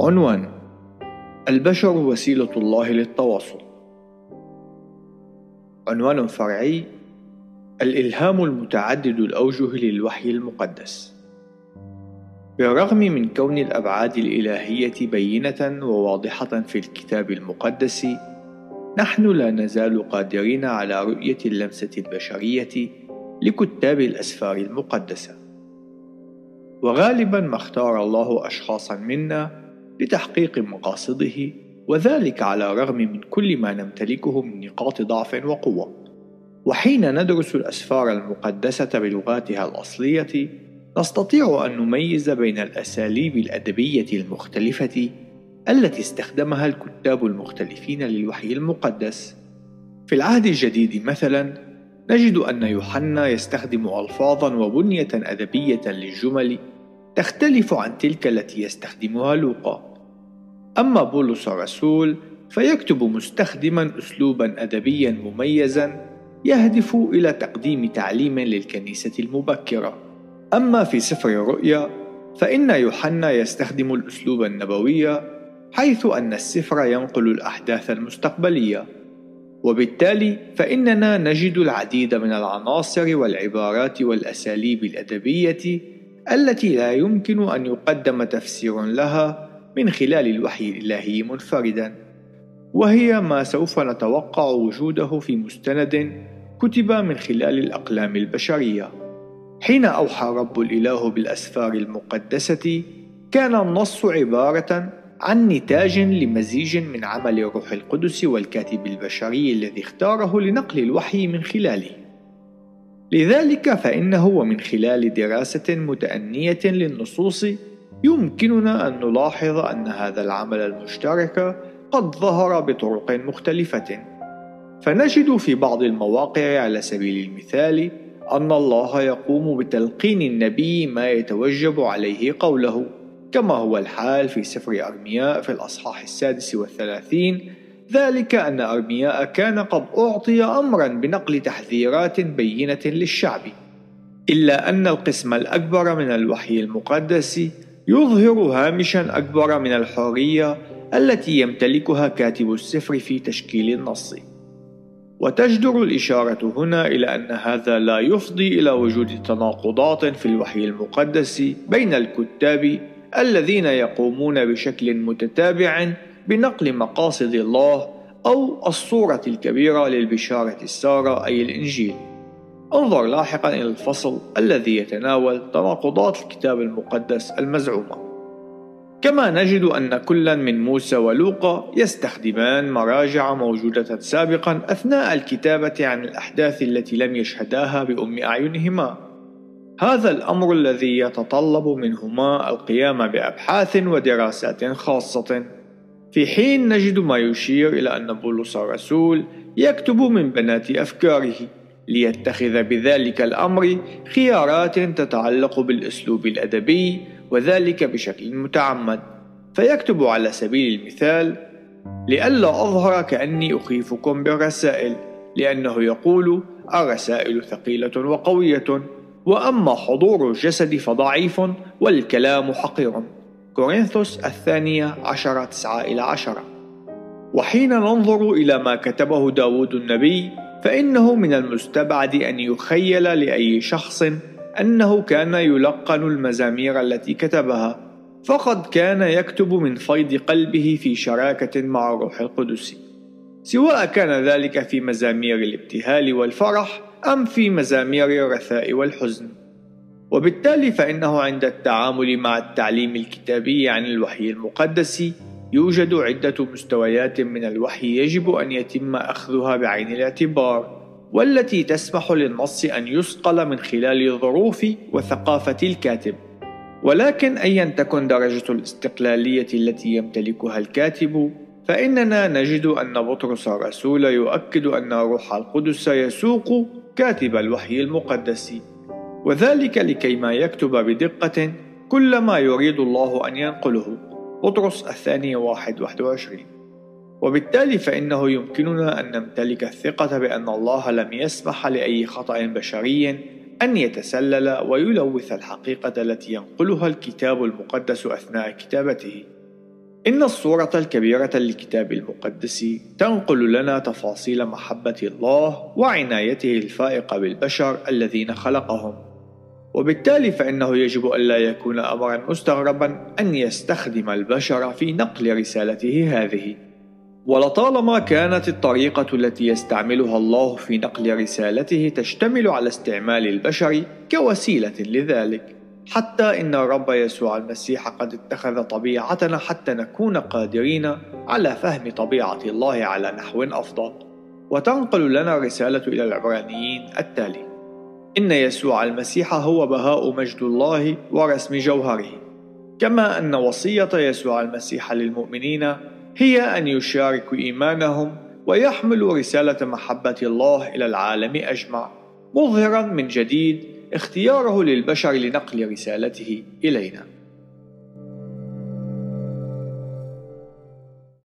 عنوان البشر وسيلة الله للتواصل. عنوان فرعي الإلهام المتعدد الأوجه للوحي المقدس. بالرغم من كون الأبعاد الإلهية بينة وواضحة في الكتاب المقدس نحن لا نزال قادرين على رؤية اللمسة البشرية لكتاب الأسفار المقدسة. وغالبا ما اختار الله أشخاصا منا لتحقيق مقاصده وذلك على الرغم من كل ما نمتلكه من نقاط ضعف وقوة. وحين ندرس الأسفار المقدسة بلغاتها الأصلية نستطيع أن نميز بين الأساليب الأدبية المختلفة التي استخدمها الكتاب المختلفين للوحي المقدس. في العهد الجديد مثلا نجد أن يوحنا يستخدم الفاظا وبنية أدبية للجمل تختلف عن تلك التي يستخدمها لوقا. أما بولس الرسول فيكتب مستخدما أسلوبا أدبيا مميزا يهدف إلى تقديم تعليم للكنيسة المبكرة. أما في سفر الرؤيا فإن يوحنا يستخدم الأسلوب النبوي حيث أن السفر ينقل الأحداث المستقبلية. وبالتالي فإننا نجد العديد من العناصر والعبارات والأساليب الأدبية التي لا يمكن أن يقدم تفسير لها من خلال الوحي الإلهي منفردا. وهي ما سوف نتوقع وجوده في مستند كتب من خلال الأقلام البشرية. حين أوحى رب الإله بالأسفار المقدسة كان النص عبارة عن نتاج لمزيج من عمل الروح القدس والكاتب البشري الذي اختاره لنقل الوحي من خلاله. لذلك فإنه ومن خلال دراسة متأنية للنصوص يمكننا أن نلاحظ أن هذا العمل المشترك قد ظهر بطرق مختلفة. فنجد في بعض المواقع على سبيل المثال أن الله يقوم بتلقين النبي ما يتوجب عليه قوله. كما هو الحال في سفر أرمياء في الأصحاح السادس والثلاثين ذلك أن أرمياء كان قد أعطي أمرا بنقل تحذيرات بينة للشعب إلا أن القسم الأكبر من الوحي المقدس يظهر هامشا أكبر من الحرية التي يمتلكها كاتب السفر في تشكيل النص. وتجدر الإشارة هنا إلى أن هذا لا يفضي إلى وجود تناقضات في الوحي المقدس بين الكتاب الذين يقومون بشكل متتابع بنقل مقاصد الله أو الصورة الكبيرة للبشارة السارة أي الإنجيل. انظر لاحقا إلى الفصل الذي يتناول تناقضات الكتاب المقدس المزعومة. كما نجد أن كلا من موسى ولوقا يستخدمان مراجع موجودة سابقا أثناء الكتابة عن الأحداث التي لم يشهداها بأم أعينهما. هذا الأمر الذي يتطلب منهما القيام بأبحاث ودراسات خاصة. في حين نجد ما يشير إلى أن بولس الرسول يكتب من بنات أفكاره ليتخذ بذلك الأمر خيارات تتعلق بالأسلوب الأدبي وذلك بشكل متعمد. فيكتب على سبيل المثال لئلا أظهر كأني أخيفكم بالرسائل لأنه يقول الرسائل ثقيلة وقوية. وأما حضور الجسد فضعيف والكلام حقير. كورنثوس الثانية عشرة تسعة إلى عشرة. وحين ننظر إلى ما كتبه داود النبي فإنه من المستبعد أن يخيل لأي شخص أنه كان يلقن المزامير التي كتبها. فقد كان يكتب من فيض قلبه في شراكة مع الروح القدس سواء كان ذلك في مزامير الابتهال والفرح أم في مزامير الرثاء والحزن. وبالتالي فإنه عند التعامل مع التعليم الكتابي عن الوحي المقدس يوجد عدة مستويات من الوحي يجب أن يتم أخذها بعين الاعتبار والتي تسمح للنص أن يصقل من خلال ظروف وثقافة الكاتب. ولكن أيا تكن درجة الاستقلالية التي يمتلكها الكاتب فإننا نجد أن بطرس الرسول يؤكد أن الروح القدس يسوق كاتب الوحي المقدس. وذلك لكي ما يكتب بدقة كل ما يريد الله أن ينقله. بطرس الثاني واحد واحد وعشرين. وبالتالي فإنه يمكننا أن نمتلك الثقة بأن الله لم يسمح لأي خطأ بشري أن يتسلل ويلوث الحقيقة التي ينقلها الكتاب المقدس أثناء كتابته. إن الصورة الكبيرة للكتاب المقدس تنقل لنا تفاصيل محبة الله وعنايته الفائقة بالبشر الذين خلقهم. وبالتالي فإنه يجب ألا يكون أمرا مستغربا أن يستخدم البشر في نقل رسالته هذه. ولطالما كانت الطريقة التي يستعملها الله في نقل رسالته تشتمل على استعمال البشر كوسيلة لذلك، حتى إن الرب يسوع المسيح قد اتخذ طبيعتنا حتى نكون قادرين على فهم طبيعة الله على نحو أفضل. وتنقل لنا الرسالة إلى العبرانيين التالي: إن يسوع المسيح هو بهاء مجد الله ورسم جوهره، كما أن وصية يسوع المسيح للمؤمنين هي أن يشاركوا إيمانهم ويحملوا رسالة محبة الله إلى العالم أجمع، مظهرا من جديد اختياره للبشر لنقل رسالته إلينا.